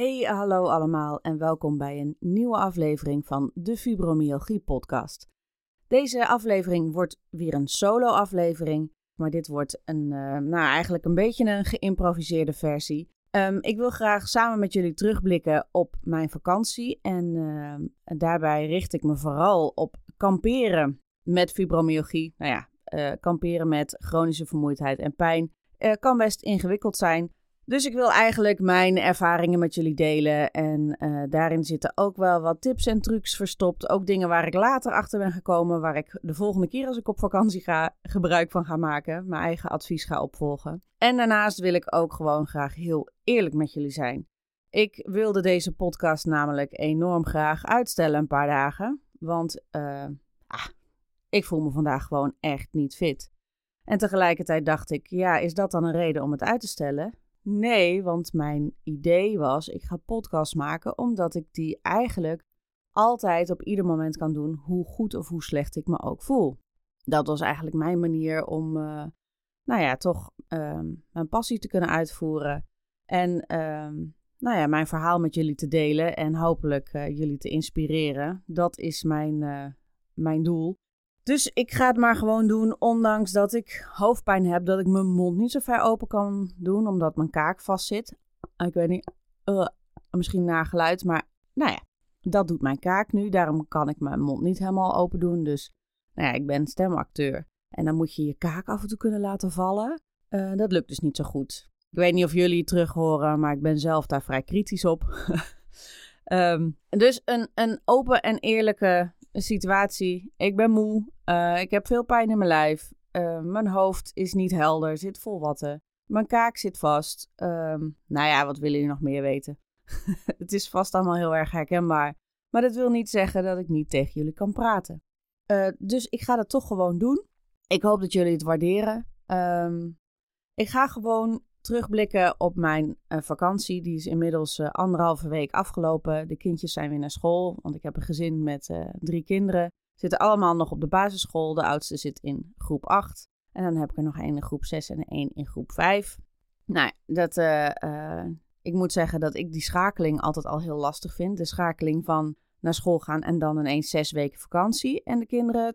Hey, hallo allemaal en welkom bij een nieuwe aflevering van de Fibromyalgie podcast. Deze aflevering wordt weer een solo-aflevering, maar dit wordt een, uh, nou eigenlijk een beetje een geïmproviseerde versie. Um, ik wil graag samen met jullie terugblikken op mijn vakantie en uh, daarbij richt ik me vooral op kamperen met fibromyalgie. Nou ja, uh, kamperen met chronische vermoeidheid en pijn kan best ingewikkeld zijn. Dus ik wil eigenlijk mijn ervaringen met jullie delen. En uh, daarin zitten ook wel wat tips en trucs verstopt. Ook dingen waar ik later achter ben gekomen. Waar ik de volgende keer als ik op vakantie ga gebruik van ga maken. Mijn eigen advies ga opvolgen. En daarnaast wil ik ook gewoon graag heel eerlijk met jullie zijn. Ik wilde deze podcast namelijk enorm graag uitstellen een paar dagen. Want uh, ah, ik voel me vandaag gewoon echt niet fit. En tegelijkertijd dacht ik, ja, is dat dan een reden om het uit te stellen? Nee, want mijn idee was: ik ga podcast maken omdat ik die eigenlijk altijd op ieder moment kan doen, hoe goed of hoe slecht ik me ook voel. Dat was eigenlijk mijn manier om, uh, nou ja, toch um, mijn passie te kunnen uitvoeren. En um, nou ja, mijn verhaal met jullie te delen en hopelijk uh, jullie te inspireren. Dat is mijn, uh, mijn doel. Dus ik ga het maar gewoon doen, ondanks dat ik hoofdpijn heb, dat ik mijn mond niet zo ver open kan doen, omdat mijn kaak vastzit. Ik weet niet, uh, misschien naar geluid, maar nou ja, dat doet mijn kaak nu. Daarom kan ik mijn mond niet helemaal open doen. Dus nou ja, ik ben stemacteur. En dan moet je je kaak af en toe kunnen laten vallen. Uh, dat lukt dus niet zo goed. Ik weet niet of jullie het terug horen, maar ik ben zelf daar vrij kritisch op. um, dus een, een open en eerlijke situatie. Ik ben moe. Uh, ik heb veel pijn in mijn lijf. Uh, mijn hoofd is niet helder, zit vol watten. Mijn kaak zit vast. Um, nou ja, wat willen jullie nog meer weten? het is vast allemaal heel erg herkenbaar. Maar dat wil niet zeggen dat ik niet tegen jullie kan praten. Uh, dus ik ga dat toch gewoon doen. Ik hoop dat jullie het waarderen. Um, ik ga gewoon terugblikken op mijn uh, vakantie. Die is inmiddels uh, anderhalve week afgelopen. De kindjes zijn weer naar school, want ik heb een gezin met uh, drie kinderen. Zitten allemaal nog op de basisschool. De oudste zit in groep 8. En dan heb ik er nog één in groep 6 en één in groep 5. Nou, dat, ik moet zeggen dat ik die schakeling altijd al heel lastig vind. De schakeling van naar school gaan en dan ineens zes weken vakantie. En de kinderen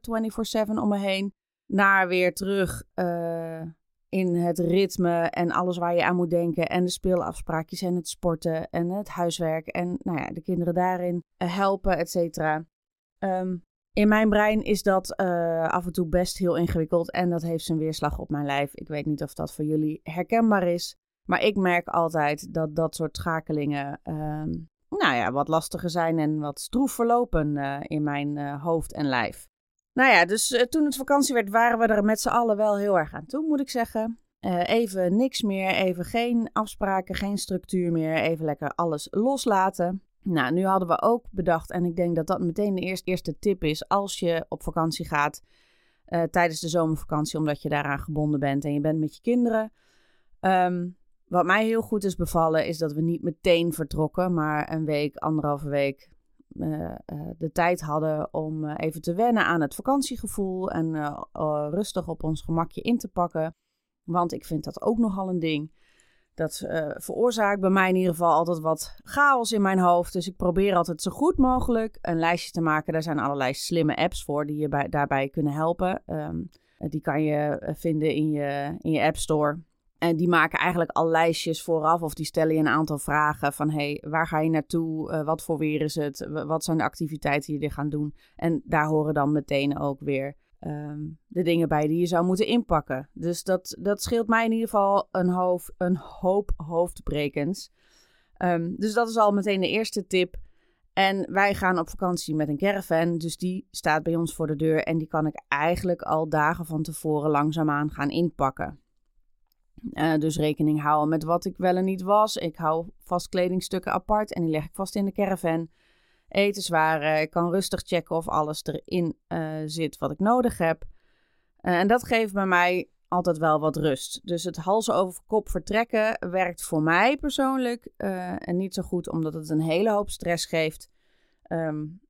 24-7 om me heen. Naar weer terug in het ritme en alles waar je aan moet denken. En de speelafspraakjes en het sporten en het huiswerk. En nou ja, de kinderen daarin eh, helpen, et cetera. Um, in mijn brein is dat uh, af en toe best heel ingewikkeld. En dat heeft zijn weerslag op mijn lijf. Ik weet niet of dat voor jullie herkenbaar is. Maar ik merk altijd dat dat soort schakelingen. Um, nou ja, wat lastiger zijn en wat stroef verlopen uh, in mijn hoofd en lijf. Nou ja, dus uh, toen het vakantie werd, waren we er met z'n allen wel heel erg aan toe, moet ik zeggen. Uh, even niks meer, even geen afspraken, geen structuur meer, even lekker alles loslaten. Nou, nu hadden we ook bedacht, en ik denk dat dat meteen de eerste, eerste tip is als je op vakantie gaat uh, tijdens de zomervakantie, omdat je daaraan gebonden bent en je bent met je kinderen. Um, wat mij heel goed is bevallen, is dat we niet meteen vertrokken, maar een week, anderhalve week uh, de tijd hadden om uh, even te wennen aan het vakantiegevoel en rustig op ons gemakje in te pakken. Want ik vind dat ook nogal een ding. Dat veroorzaakt bij mij in ieder geval altijd wat chaos in mijn hoofd. Dus ik probeer altijd zo goed mogelijk een lijstje te maken. Daar zijn allerlei slimme apps voor die je bij, daarbij kunnen helpen. Um, die kan je vinden in je, in je App Store. En die maken eigenlijk al lijstjes vooraf of die stellen je een aantal vragen van hey, waar ga je naartoe? Uh, wat voor weer is het? Wat zijn de activiteiten die je gaan doen? En daar horen dan meteen ook weer um, de dingen bij die je zou moeten inpakken. Dus dat, dat scheelt mij in ieder geval een, een hoop hoofdbrekens. Um, dus dat is al meteen de eerste tip. En wij gaan op vakantie met een caravan, dus die staat bij ons voor de deur en die kan ik eigenlijk al dagen van tevoren langzaamaan gaan inpakken. Uh, dus rekening houden met wat ik wel en niet was. Ik hou vast kledingstukken apart en die leg ik vast in de caravan. Etenswaren, ik kan rustig checken of alles erin uh, zit wat ik nodig heb. Uh, en dat geeft bij mij altijd wel wat rust. Dus het hals over kop vertrekken werkt voor mij persoonlijk en niet zo goed omdat het een hele hoop stress geeft. Um,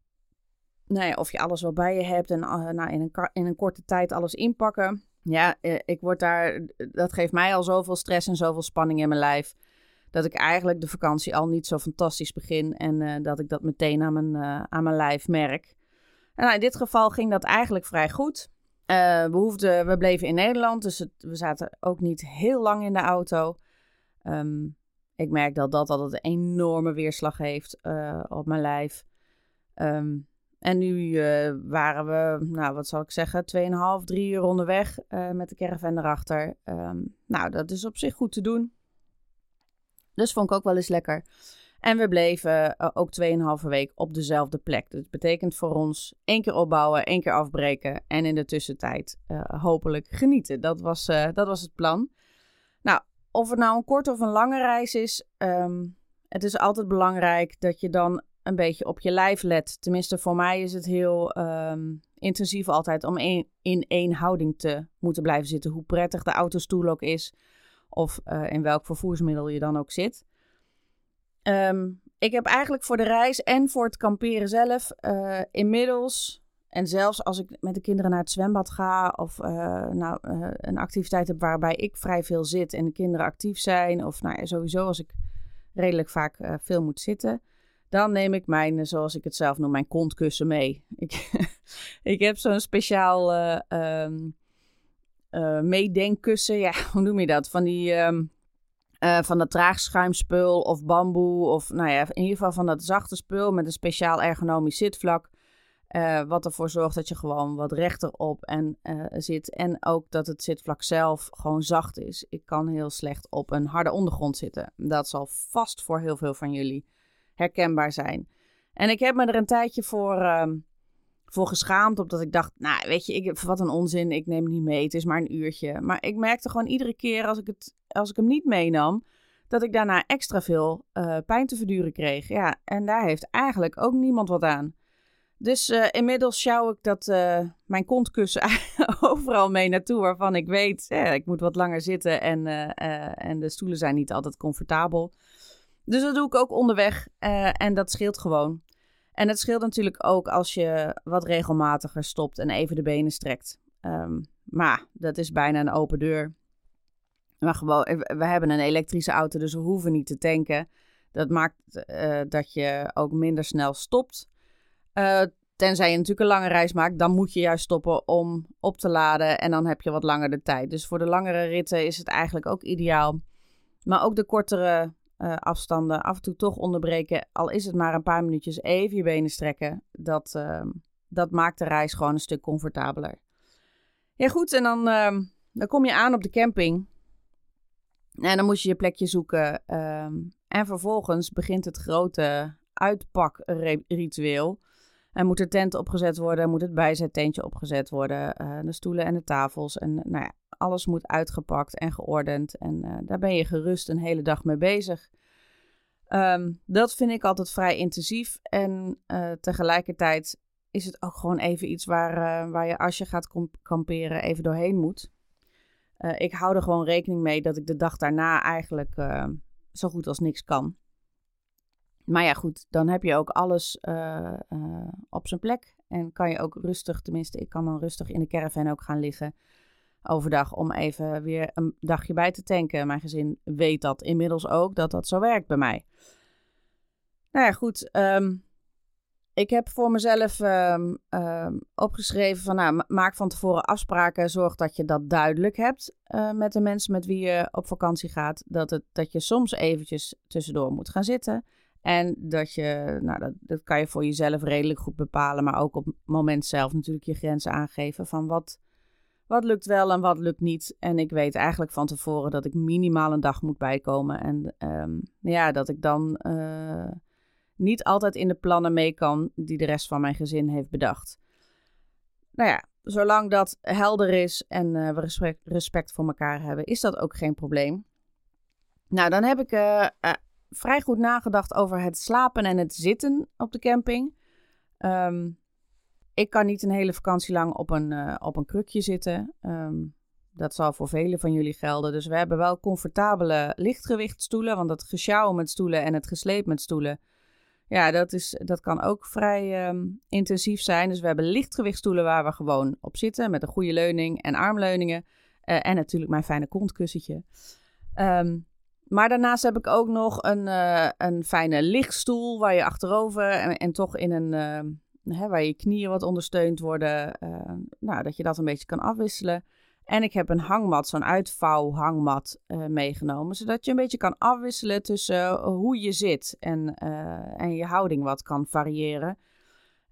nou ja, of je alles wel bij je hebt en nou, in, een in een korte tijd alles inpakken. Ja, uh, ik word daar, dat geeft mij al zoveel stress en zoveel spanning in mijn lijf. Dat ik eigenlijk de vakantie al niet zo fantastisch begin en dat ik dat meteen aan mijn, aan mijn lijf merk. Nou, in dit geval ging dat eigenlijk vrij goed. We, hoefden, we bleven in Nederland, dus we zaten ook niet heel lang in de auto. Um, ik merk dat dat altijd een enorme weerslag heeft op mijn lijf. Um, en nu uh, waren we, nou wat zal ik zeggen, 2,5, 3 uur onderweg met de caravan erachter. Um, nou, dat is op zich goed te doen. Dus vond ik ook wel eens lekker. En we bleven uh, ook 2,5 week op dezelfde plek. Dat betekent voor ons één keer opbouwen, één keer afbreken en in de tussentijd hopelijk genieten. Dat was, dat was het plan. Nou, of het nou een korte of een lange reis is, um, het is altijd belangrijk dat je dan een beetje op je lijf let. Tenminste, voor mij is het heel um, intensief altijd om een, in één houding te moeten blijven zitten. Hoe prettig de autostoel ook is, of in welk vervoersmiddel je dan ook zit. Um, ik heb eigenlijk voor de reis en voor het kamperen zelf uh, inmiddels, en zelfs als ik met de kinderen naar het zwembad ga of uh, nou, een activiteit heb waarbij ik vrij veel zit en de kinderen actief zijn, of nou sowieso als ik redelijk vaak veel moet zitten, dan neem ik mijn, zoals ik het zelf noem, mijn kontkussen mee. Ik, ik heb zo'n speciaal um, meedenkkussen, ja, hoe noem je dat? Van die... Um, uh, van dat traagschuimspul of bamboe. Of nou ja, in ieder geval van dat zachte spul met een speciaal ergonomisch zitvlak. Uh, wat ervoor zorgt dat je gewoon wat rechter op en, uh, zit. En ook dat het zitvlak zelf gewoon zacht is. Ik kan heel slecht op een harde ondergrond zitten. Dat zal vast voor heel veel van jullie herkenbaar zijn. En ik heb me er een tijdje voor, uh, voor geschaamd. Omdat ik dacht, nou weet je, ik, wat een onzin. Ik neem het niet mee. Het is maar een uurtje. Maar ik merkte gewoon iedere keer als ik het als ik hem niet meenam, dat ik daarna extra veel uh, pijn te verduren kreeg. Ja, en daar heeft eigenlijk ook niemand wat aan. Dus uh, inmiddels sjouw ik dat uh, mijn kontkussen overal mee naartoe, waarvan ik weet, ik moet wat langer zitten en, en de stoelen zijn niet altijd comfortabel. Dus dat doe ik ook onderweg en dat scheelt gewoon. En het scheelt natuurlijk ook als je wat regelmatiger stopt en even de benen strekt. Um, maar dat is bijna een open deur. Maar gewoon, eh, we hebben een elektrische auto, dus we hoeven niet te tanken. Dat maakt uh, dat je ook minder snel stopt. Tenzij je natuurlijk een lange reis maakt, dan moet je juist stoppen om op te laden. En dan heb je wat langer de tijd. Dus voor de langere ritten is het eigenlijk ook ideaal. Maar ook de kortere uh, afstanden af en toe toch onderbreken. Al is het maar een paar minuutjes even je benen strekken. Dat, ehm, dat maakt de reis gewoon een stuk comfortabeler. Ja goed, en dan, ehm, dan kom je aan op de camping. En dan moet je je plekje zoeken. Um, en vervolgens begint het grote uitpakritueel. En moet de tent opgezet worden, moet het bijzettentje opgezet worden, uh, de stoelen en de tafels. En nou ja, alles moet uitgepakt en geordend. En uh, daar ben je gerust een hele dag mee bezig. Um, dat vind ik altijd vrij intensief. En uh, tegelijkertijd is het ook gewoon even iets waar, waar je als je gaat kamperen even doorheen moet. Ik hou er gewoon rekening mee dat ik de dag daarna eigenlijk zo goed als niks kan. Maar ja, goed, dan heb je ook alles uh, op zijn plek. En kan je ook rustig, tenminste, ik kan dan rustig in de caravan ook gaan liggen overdag om even weer een dagje bij te tanken. Mijn gezin weet dat inmiddels ook, dat dat zo werkt bij mij. Nou ja, goed. Um, ik heb voor mezelf ehm, ehm, opgeschreven van nou, maak van tevoren afspraken. Zorg dat je dat duidelijk hebt uh, met de mensen met wie je op vakantie gaat. Dat, het, dat je soms eventjes tussendoor moet gaan zitten. En dat je, nou dat, dat kan je voor jezelf redelijk goed bepalen. Maar ook op het moment zelf natuurlijk je grenzen aangeven van wat, wat lukt wel en wat lukt niet. En ik weet eigenlijk van tevoren dat ik minimaal een dag moet bijkomen. En um, ja, dat ik dan... Uh, niet altijd in de plannen mee kan die de rest van mijn gezin heeft bedacht. Nou ja, zolang dat helder is en uh, we respect, respect, voor elkaar hebben, is dat ook geen probleem. Nou, dan heb ik uh, vrij goed nagedacht over het slapen en het zitten op de camping. Um, ik kan niet een hele vakantie lang op een, op een krukje zitten. Um, dat zal voor velen van jullie gelden. Dus we hebben wel comfortabele lichtgewichtstoelen. Want dat gesjouw met stoelen en het gesleep met stoelen ja, dat, is, dat kan ook vrij ehm, intensief zijn. Dus we hebben lichtgewichtstoelen waar we gewoon op zitten. Met een goede leuning en armleuningen. Uh, en natuurlijk mijn fijne kontkussentje. Um, maar daarnaast heb ik ook nog een, uh, een fijne lichtstoel waar je achterover en, en toch in een... Uh, hè, waar je knieën wat ondersteund worden. nou, dat je dat een beetje kan afwisselen. En ik heb een hangmat, zo'n uitvouwhangmat meegenomen. Zodat je een beetje kan afwisselen tussen hoe je zit en, en je houding wat kan variëren.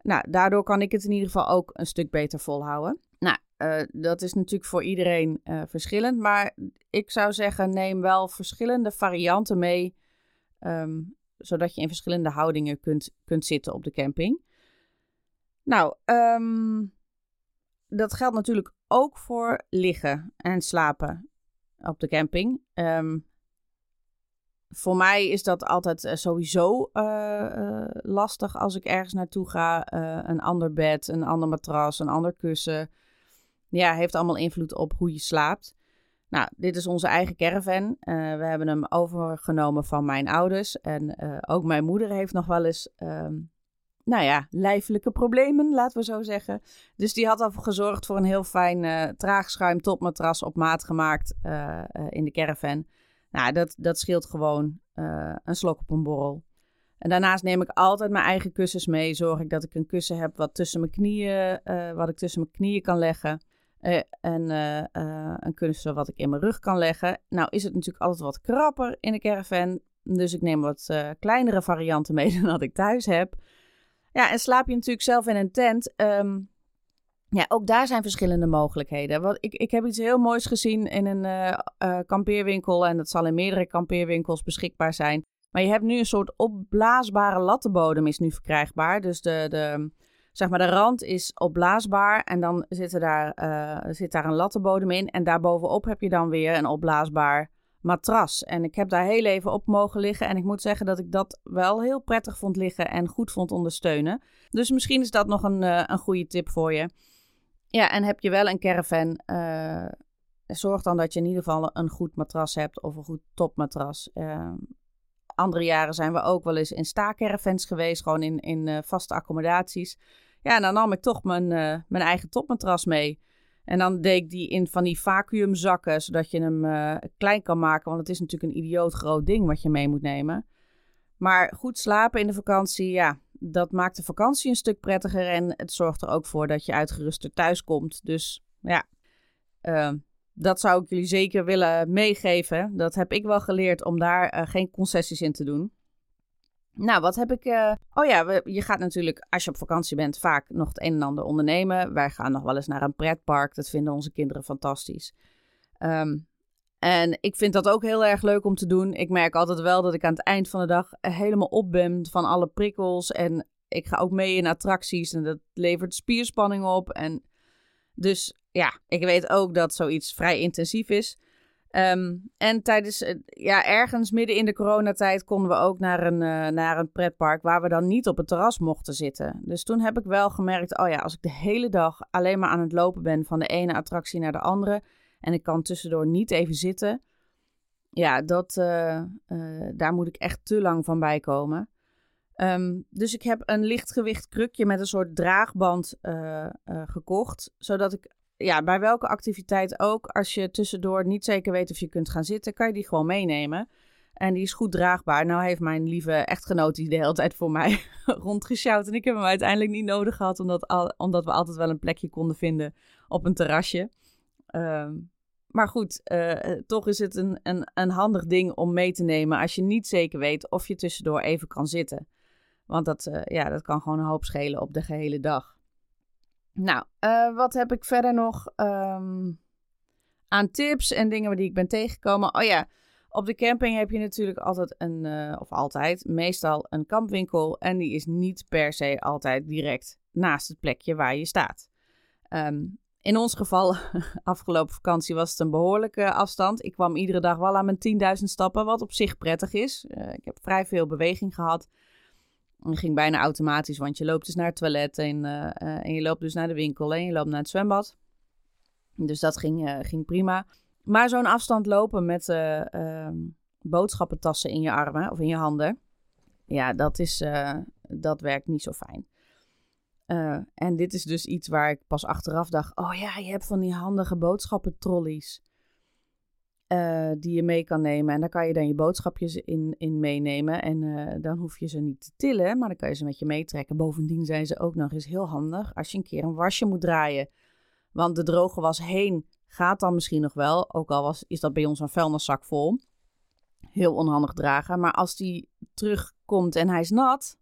Nou, daardoor kan ik het in ieder geval ook een stuk beter volhouden. Nou, dat is natuurlijk voor iedereen verschillend. Maar ik zou zeggen, neem wel verschillende varianten mee. Um, zodat je in verschillende houdingen kunt, kunt zitten op de camping. Nou, um, dat geldt natuurlijk ook voor liggen en slapen op de camping. Um, voor mij is dat altijd uh, sowieso uh, uh, lastig als ik ergens naartoe ga. een ander bed, een ander matras, een ander kussen. Ja, heeft allemaal invloed op hoe je slaapt. Nou, dit is onze eigen caravan. we hebben hem overgenomen van mijn ouders. En ook mijn moeder heeft nog wel eens um, nou ja, lijfelijke problemen, laten we zo zeggen. Dus die had al gezorgd voor een heel fijn traagschuim topmatras op maat gemaakt in de caravan. Nou, dat, dat scheelt gewoon een slok op een borrel. En daarnaast neem ik altijd mijn eigen kussens mee. Zorg ik dat ik een kussen heb wat tussen mijn knieën, wat ik tussen mijn knieën kan leggen. en een kussen wat ik in mijn rug kan leggen. Nou is het natuurlijk altijd wat krapper in de caravan. Dus ik neem wat kleinere varianten mee dan dat ik thuis heb. Ja, en slaap je natuurlijk zelf in een tent. Um, ja, ook daar zijn verschillende mogelijkheden. Want ik, ik heb iets heel moois gezien in een uh, uh, kampeerwinkel. En dat zal in meerdere kampeerwinkels beschikbaar zijn. Maar je hebt nu een soort opblaasbare lattenbodem is nu verkrijgbaar. Dus de, de, zeg maar de rand is opblaasbaar. En dan zit, er daar, uh, zit daar een lattenbodem in. En daarbovenop heb je dan weer een opblaasbaar matras. En ik heb daar heel even op mogen liggen. En ik moet zeggen dat ik dat wel heel prettig vond liggen en goed vond ondersteunen. Dus misschien is dat nog een, een goede tip voor je. Ja, en heb je wel een caravan, uh, zorg dan dat je in ieder geval een goed matras hebt of een goed topmatras. Uh, andere jaren zijn we ook wel eens in staacaravans geweest, gewoon in, in vaste accommodaties. Ja, en dan nam ik toch mijn, mijn eigen topmatras mee. En dan deed ik die in van die vacuümzakken, zodat je hem klein kan maken. Want het is natuurlijk een idioot groot ding wat je mee moet nemen. Maar goed slapen in de vakantie, ja, dat maakt de vakantie een stuk prettiger. En het zorgt er ook voor dat je uitgeruster thuis komt. Dus ja, uh, dat zou ik jullie zeker willen meegeven. Dat heb ik wel geleerd om daar uh, geen concessies in te doen. Nou, wat heb ik. Uh... Oh ja, we, je gaat natuurlijk als je op vakantie bent vaak nog het een en ander ondernemen. Wij gaan nog wel eens naar een pretpark. Dat vinden onze kinderen fantastisch. Um, en ik vind dat ook heel erg leuk om te doen. Ik merk altijd wel dat ik aan het eind van de dag helemaal op ben van alle prikkels. En ik ga ook mee in attracties en dat levert spierspanning op. En dus ja, ik weet ook dat zoiets vrij intensief is. Um, en tijdens, ja, ergens midden in de coronatijd konden we ook naar een, uh, naar een pretpark waar we dan niet op het terras mochten zitten. Dus toen heb ik wel gemerkt, oh ja, als ik de hele dag alleen maar aan het lopen ben van de ene attractie naar de andere en ik kan tussendoor niet even zitten, ja, dat, uh, uh, daar moet ik echt te lang van bijkomen. Um, dus ik heb een lichtgewicht krukje met een soort draagband gekocht, zodat ik ja, bij welke activiteit ook, als je tussendoor niet zeker weet of je kunt gaan zitten, kan je die gewoon meenemen. En die is goed draagbaar. Nou heeft mijn lieve echtgenoot die de hele tijd voor mij rondgesjouwd. En ik heb hem uiteindelijk niet nodig gehad, omdat, al, omdat we altijd wel een plekje konden vinden op een terrasje. Ehm, maar goed, uh, toch is het een, een, een handig ding om mee te nemen als je niet zeker weet of je tussendoor even kan zitten. Want dat, uh, ja, dat kan gewoon een hoop schelen op de gehele dag. Nou, wat heb ik verder nog um, aan tips en dingen die ik ben tegengekomen? Oh ja, op de camping heb je natuurlijk altijd een, of altijd, meestal een kampwinkel. En die is niet per se altijd direct naast het plekje waar je staat. Um, in ons geval, afgelopen vakantie, was het een behoorlijke afstand. Ik kwam iedere dag wel aan mijn 10.000 stappen, wat op zich prettig is. Uh, ik heb vrij veel beweging gehad. Het ging bijna automatisch, want je loopt dus naar het toilet en, uh, uh, en je loopt dus naar de winkel en je loopt naar het zwembad. Dus dat ging, ging prima. Maar zo'n afstand lopen met ehm, boodschappentassen in je armen of in je handen, ja, dat, is, dat werkt niet zo fijn. Uh, en dit is dus iets waar ik pas achteraf dacht: oh ja, je hebt van die handige boodschappentrollies. Uh, die je mee kan nemen. En daar kan je dan je boodschapjes in, in meenemen. En uh, dan hoef je ze niet te tillen, maar dan kan je ze met je meetrekken. Bovendien zijn ze ook nog eens heel handig als je een keer een wasje moet draaien. Want de droge was heen gaat dan misschien nog wel. Ook al was, is dat bij ons een vuilniszak vol. Heel onhandig dragen. Maar als die terugkomt en hij is nat,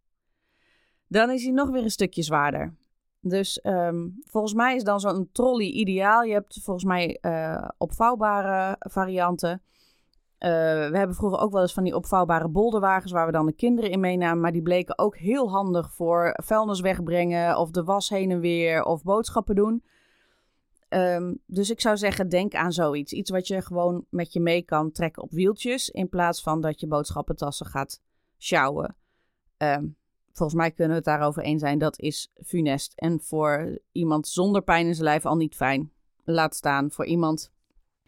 dan is hij nog weer een stukje zwaarder. Dus um, volgens mij is dan zo'n trolley ideaal. Je hebt volgens mij uh, opvouwbare varianten. Uh, we hebben vroeger ook wel eens van die opvouwbare bolderwagens waar we dan de kinderen in meenamen. Maar die bleken ook heel handig voor vuilnis wegbrengen of de was heen en weer of boodschappen doen. Um, dus ik zou zeggen, denk aan zoiets. Iets wat je gewoon met je mee kan trekken op wieltjes. In plaats van dat je boodschappentassen gaat sjouwen. Um, volgens mij kunnen we het daarover eens zijn, dat is funest. En voor iemand zonder pijn in zijn lijf al niet fijn. Laat staan voor iemand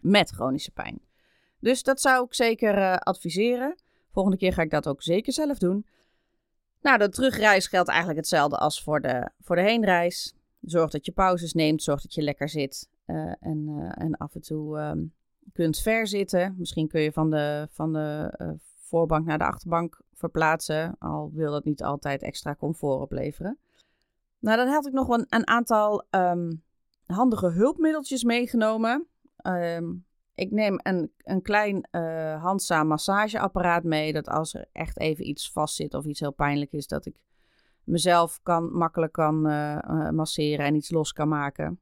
met chronische pijn. Dus dat zou ik zeker uh, adviseren. Volgende keer ga ik dat ook zeker zelf doen. Nou, de terugreis geldt eigenlijk hetzelfde als voor de, voor de heenreis. Zorg dat je pauzes neemt, zorg dat je lekker zit uh, en, uh, en af en toe um, kunt verzitten. Misschien kun je van de, van de voorbank naar de achterbank verplaatsen, al wil dat niet altijd extra comfort opleveren. Nou, dan had ik nog een, een aantal um, handige hulpmiddeltjes meegenomen. Um, ik neem een, een klein uh, handzaam massageapparaat mee, dat als er echt even iets vastzit of iets heel pijnlijk is, dat ik mezelf kan, makkelijk kan uh, uh, masseren en iets los kan maken.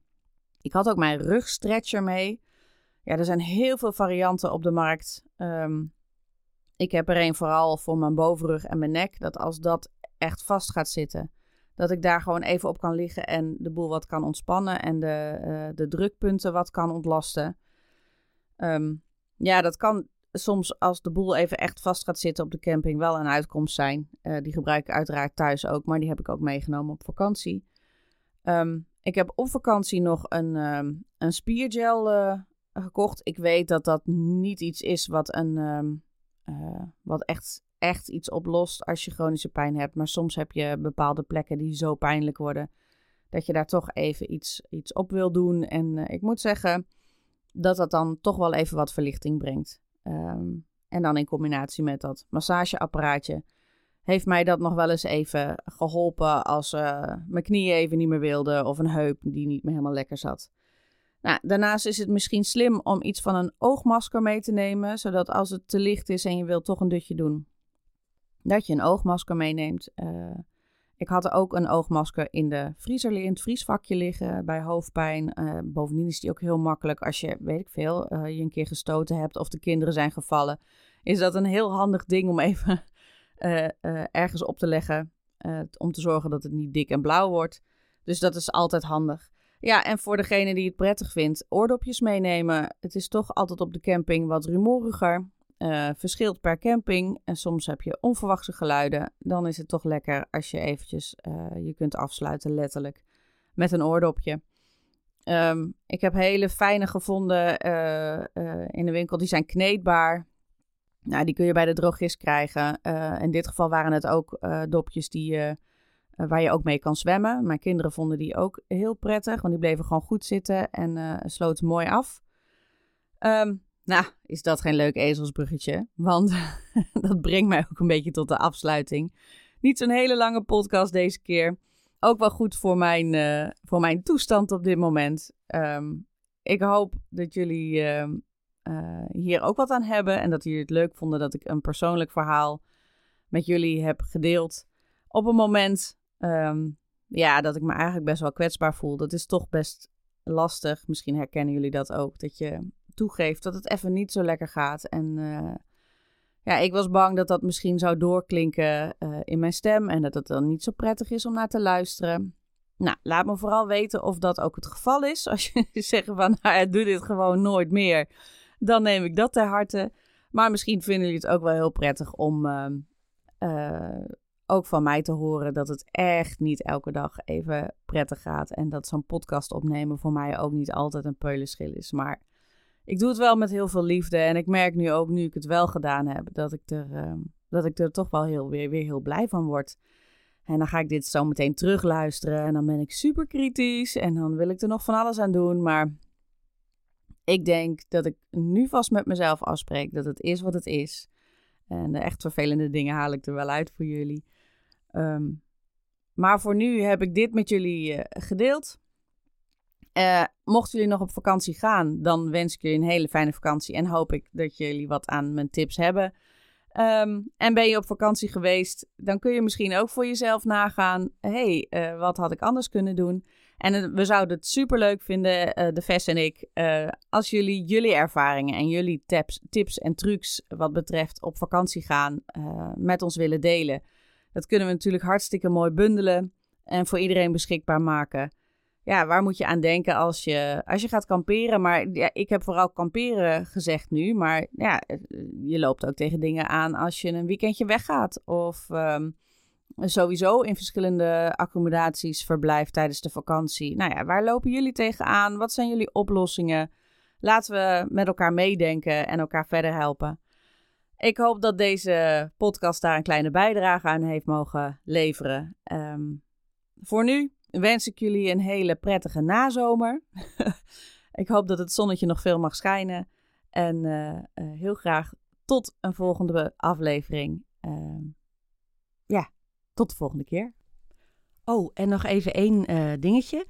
Ik had ook mijn rugstretcher mee. Ja, er zijn heel veel varianten op de markt. Um, ik heb er een vooral voor mijn bovenrug en mijn nek. Dat als dat echt vast gaat zitten, dat ik daar gewoon even op kan liggen en de boel wat kan ontspannen en de, uh, de drukpunten wat kan ontlasten. Um, ja, dat kan soms als de boel even echt vast gaat zitten op de camping wel een uitkomst zijn. Uh, die gebruik ik uiteraard thuis ook, maar die heb ik ook meegenomen op vakantie. Um, ik heb op vakantie nog een, um, een spiergel uh, gekocht. Ik weet dat dat niet iets is wat een uh, wat echt, echt iets oplost als je chronische pijn hebt. Maar soms heb je bepaalde plekken die zo pijnlijk worden dat je daar toch even iets, iets op wil doen. En uh, ik moet zeggen dat dat dan toch wel even wat verlichting brengt. Um, en dan in combinatie met dat massageapparaatje heeft mij dat nog wel eens even geholpen als uh, mijn knieën even niet meer wilden of een heup die niet meer helemaal lekker zat. Nou, daarnaast is het misschien slim om iets van een oogmasker mee te nemen, zodat als het te licht is en je wilt toch een dutje doen, dat je een oogmasker meeneemt. Uh, ik had ook een oogmasker in de vriezer, in het vriesvakje liggen bij hoofdpijn. Uh, bovendien is die ook heel makkelijk als je, weet ik veel, uh, je een keer gestoten hebt of de kinderen zijn gevallen. Is dat een heel handig ding om even ergens op te leggen, om te zorgen dat het niet dik en blauw wordt. Dus dat is altijd handig. Ja, en voor degene die het prettig vindt, oordopjes meenemen. Het is toch altijd op de camping wat rumoriger. Uh, verschilt per camping en soms heb je onverwachte geluiden. Dan is het toch lekker als je eventjes uh, je kunt afsluiten, letterlijk, met een oordopje. Um, ik heb hele fijne gevonden uh, in de winkel. Die zijn kneedbaar. Nou, die kun je bij de drogist krijgen. in dit geval waren het ook dopjes die uh, waar je ook mee kan zwemmen. Mijn kinderen vonden die ook heel prettig, want die bleven gewoon goed zitten en uh, sloten mooi af. Um, Nou, is dat geen leuk ezelsbruggetje? Want dat brengt mij ook een beetje tot de afsluiting. Niet zo'n hele lange podcast deze keer. Ook wel goed voor mijn, uh, voor mijn toestand op dit moment. Um, ik hoop dat jullie uh, hier ook wat aan hebben. En dat jullie het leuk vonden dat ik een persoonlijk verhaal met jullie heb gedeeld. Op een moment um, ja, dat ik me eigenlijk best wel kwetsbaar voel. Dat is toch best lastig. Misschien herkennen jullie dat ook. Dat je toegeeft dat het even niet zo lekker gaat. En uh, ja, ik was bang dat dat misschien zou doorklinken uh, in mijn stem. En dat het dan niet zo prettig is om naar te luisteren. Nou, laat me vooral weten of dat ook het geval is. Als je zegt van, nou, doe dit gewoon nooit meer. Dan neem ik dat ter harte. Maar misschien vinden jullie het ook wel heel prettig om uh, ook van mij te horen dat het echt niet elke dag even prettig gaat. En dat zo'n podcast opnemen voor mij ook niet altijd een peulenschil is. Maar ik doe het wel met heel veel liefde. En ik merk nu ook, nu ik het wel gedaan heb, dat ik er, uh, dat ik er toch wel heel, weer, weer heel blij van word. En dan ga ik dit zo meteen terugluisteren. En dan ben ik super kritisch. En dan wil ik er nog van alles aan doen. Maar ik denk dat ik nu vast met mezelf afspreek dat het is wat het is. En de echt vervelende dingen haal ik er wel uit voor jullie. Um, maar voor nu heb ik dit met jullie uh, gedeeld. Uh, mochten jullie nog op vakantie gaan, dan wens ik jullie een hele fijne vakantie. En hoop ik dat jullie wat aan mijn tips hebben. Um, en ben je op vakantie geweest, dan kun je misschien ook voor jezelf nagaan: hé, hey, uh, wat had ik anders kunnen doen? En we zouden het super leuk vinden, uh, de Ves en ik, uh, als jullie jullie ervaringen en jullie tips, tips en trucs wat betreft op vakantie gaan met ons willen delen. Dat kunnen we natuurlijk hartstikke mooi bundelen en voor iedereen beschikbaar maken. Ja, waar moet je aan denken als je, als je gaat kamperen? Maar ja, ik heb vooral kamperen gezegd nu. Maar ja, je loopt ook tegen dingen aan als je een weekendje weggaat. Of um, sowieso in verschillende accommodaties verblijft tijdens de vakantie. Nou ja, waar lopen jullie tegenaan? Wat zijn jullie oplossingen? Laten we met elkaar meedenken en elkaar verder helpen. Ik hoop dat deze podcast daar een kleine bijdrage aan heeft mogen leveren. Um, voor nu wens ik jullie een hele prettige nazomer. ik hoop dat het zonnetje nog veel mag schijnen. En uh, uh, heel graag tot een volgende aflevering. Uh, ja, tot de volgende keer. Oh, en nog even één uh, dingetje.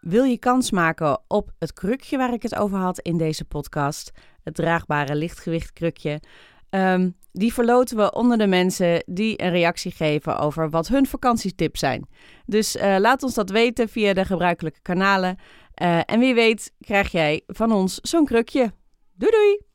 Wil je kans maken op het krukje waar ik het over had in deze podcast? Het draagbare lichtgewicht krukje. Um, die verloten we onder de mensen die een reactie geven over wat hun vakantietips zijn. Dus uh, laat ons dat weten via de gebruikelijke kanalen. Uh, en wie weet krijg jij van ons zo'n krukje. Doei doei!